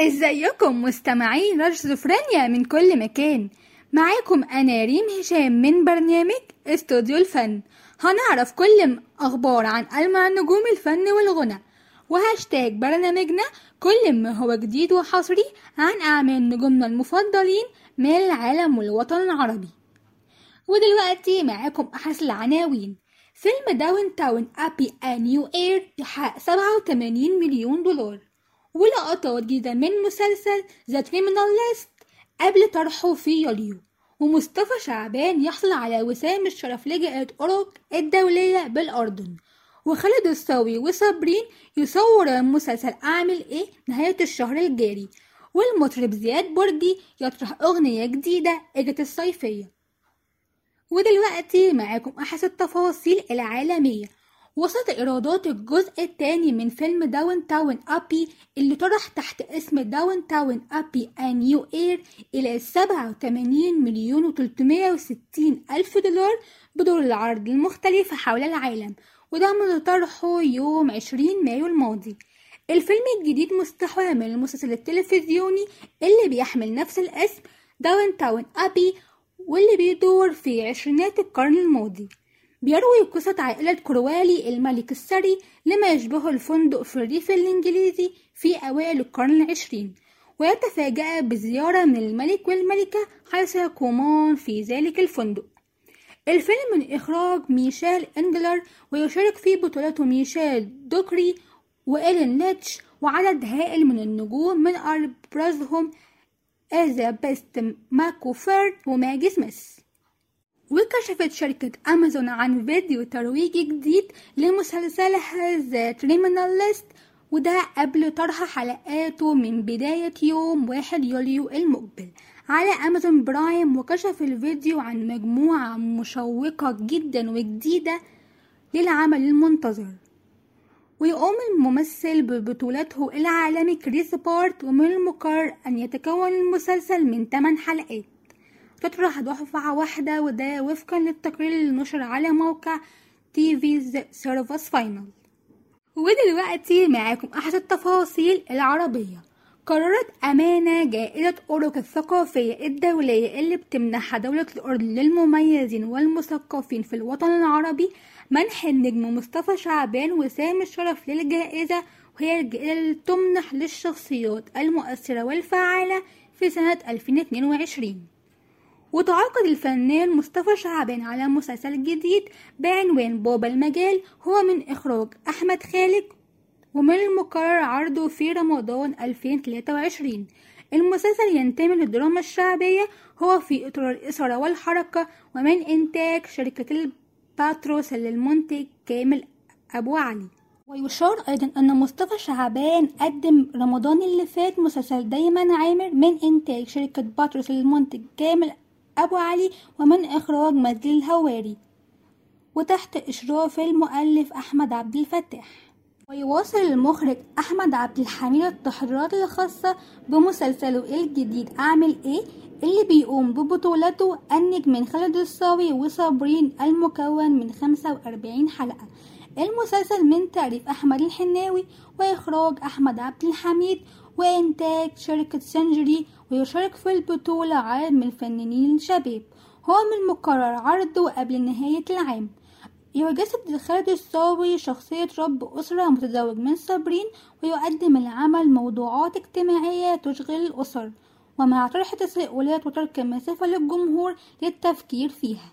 إزيكم مستمعين راديو من كل مكان. معاكم أنا ريم هشام من برنامج استوديو الفن. هنعرف كل أخبار عن ألمع نجوم الفن والغنى. وهاشتاج برنامجنا كل ما هو جديد وحصري عن أعمال نجومنا المفضلين من العالم والوطن العربي. ودلوقتي معاكم أهم العناوين. فيلم Downton Abbey: A New Era يحقق 87 مليون دولار. ولقطات جديدة من مسلسل ذا كريمنال ليست قبل طرحه في يوليو. ومصطفى شعبان يحصل على وسام الشرف لجائزة أوروك الدولية بالأردن. وخالد الصاوي وصابرين يصور مسلسل أعمل إيه؟ نهاية الشهر الجاري. والمطرب زياد برجي يطرح أغنية جديدة إجت الصيفية. ودلوقتي معاكم أحس التفاصيل العالمية. وصلت إيرادات الجزء الثاني من فيلم Downton Abbey اللي طرح تحت اسم Downton Abbey: A New Era إلى 87 مليون و 360 ألف دولار بدور العرض المختلفة حول العالم وده منذ طرحه يوم 20 مايو الماضي. الفيلم الجديد مستوحى من المسلسل التلفزيوني اللي بيحمل نفس الاسم Downton Abbey واللي بيدور في عشرينات القرن الماضي. بيروي قصة عائلة كراولي الملك الثري لما يشبه الفندق في الريف الإنجليزي في أوائل القرن العشرين ويتفاجأ بزيارة من الملك والملكة حيث يقيمان في ذلك الفندق. الفيلم من إخراج ميشيل إنجلر ويشارك في بطولته ميشيل دوكري وإيلين ليتش وعدد هائل من النجوم من أبرزهم إليزابيث ماكجفرن وماجي سميث. وكشفت شركة أمازون عن فيديو ترويجي جديد لمسلسلها The Terminal List وده قبل طرح حلقاته من بداية يوم واحد يوليو المقبل. على أمازون برايم وكشف الفيديو عن مجموعة مشوقة جدا وجديدة للعمل المنتظر. ويقوم الممثل ببطولته العالمي كريس برات ومن المقرر أن يتكون المسلسل من 8 حلقات. تطرح دفعة واحدة وده وفقا للتقرير اللي نشر على موقع TV Series Finale ودلوقتي معاكم أحد التفاصيل العربية. قررت أمانة جائزة أوروك الثقافية الدولية اللي بتمنحها دولة الأردن للمميزين والمثقفين في الوطن العربي منح النجم مصطفى شعبان وسام الشرف للجائزة وهي الجائزة اللي تمنح للشخصيات المؤثرة والفعالة في سنة 2022 وتعاقد الفنان مصطفى شعبان على مسلسل جديد بعنوان بابا المجال هو من إخراج أحمد خالد ومن المقرر عرضه في رمضان 2023 المسلسل ينتمي للدراما الشعبية هو في إطار الإثارة والحركة ومن إنتاج شركة الباتروس للمنتج كامل أبو علي. ويشار أيضا أن مصطفى شعبان قدم رمضان اللي فات مسلسل دايما عامر من إنتاج شركة باتروس للمنتج كامل أبو علي ومن إخراج مجد الهواري وتحت إشراف المؤلف أحمد عبد الفتاح. ويواصل المخرج أحمد عبد الحميد التحضيرات الخاصة بمسلسله الجديد أعمل إيه؟ اللي بيقوم ببطولته النجم من خالد الصاوي وصابرين المكون من 45 حلقة. المسلسل من تأليف أحمد الحناوي وإخراج أحمد عبد الحميد وإنتاج شركة سنجري ويشارك في البطولة من الفنانين الشباب. هو من المقرر عرضه قبل نهاية العام. يجسد خالد الصاوي شخصية رب أسرة متزوج من صابرين ويقدم العمل موضوعات اجتماعية تشغل الأسر. ومع طرح تساؤلات وترك مسافة للجمهور للتفكير فيها.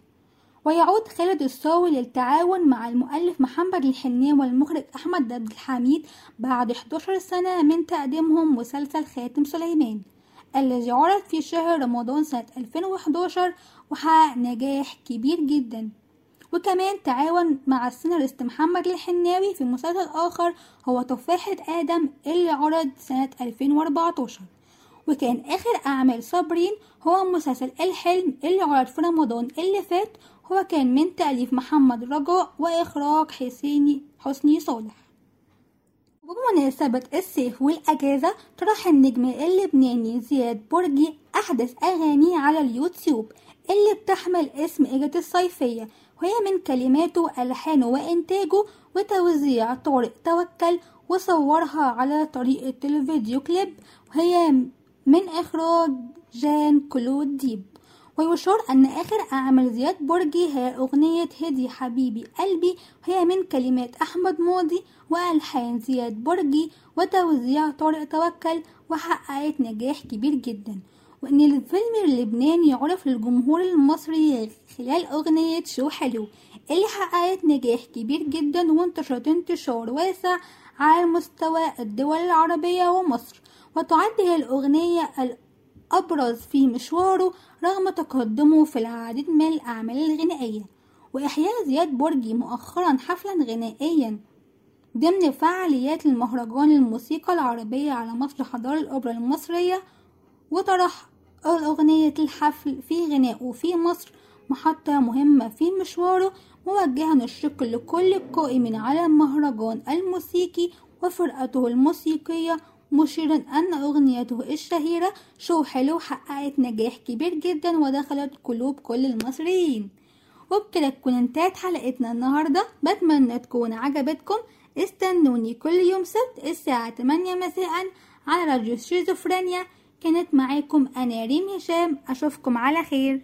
ويعود خالد الصاوي للتعاون مع المؤلف محمد الحناوي والمخرج أحمد عبد الحميد بعد 11 سنة من تقديمهم مسلسل خاتم سليمان الذي عرض في شهر رمضان سنة 2011 وحقق نجاح كبير جدا. وكمان تعاون مع السيناريست محمد الحناوي في مسلسل آخر هو تفاحة آدم اللي عرض سنة 2014 وكان آخر أعمال صابرين هو مسلسل الحلم اللي عرض في رمضان اللي فات. هو كان من تأليف محمد رجاء وإخراج حسيني حسني صالح. بمناسبة الصيف والأجازة طرح النجم اللبناني زياد برجي أحدث أغانيه على اليوتيوب اللي بتحمل اسم إجة الصيفية. وهي من كلماته ألحانه وإنتاجه وتوزيع طارق توكل وصورها على طريقة الفيديو كليب. وهي من إخراج جان كلود ديب. ويشار أن آخر أعمال زياد برجي هي أغنية هدي حبيبي قلبي. وهي من كلمات أحمد ماضي وألحان زياد برجي وتوزيع طارق توكل وحققت نجاح كبير جدا. وإن الفيلم اللبناني يعرف للجمهور المصري خلال أغنية شو حلو اللي حققت نجاح كبير جدا وانتشرت انتشار واسع على مستوى الدول العربية ومصر. وتعد هي الأغنية الأبرز في مشواره رغم تقدمه في العديد من الأعمال الغنائية. وإحياء زياد برجي مؤخرا حفلا غنائيا ضمن فعاليات المهرجان الموسيقى العربية على مسرح دار الأوبرا المصرية وطرح أغنية الحفل في غنائه في مصر محطة مهمة في مشواره موجها الشكر لكل القائمين على المهرجان الموسيقي وفرقته الموسيقية مشيرا أن أغنيته الشهيرة شو حلو حققت نجاح كبير جدا ودخلت قلوب كل المصريين. وبكده تكون انتهت حلقتنا النهاردة. بتمنى تكون عجبتكم. استنوني كل يوم سبت الساعة 8 مساء على راديو شيزوفرينيا. كانت معاكم أنا ريم هشام. أشوفكم على خير.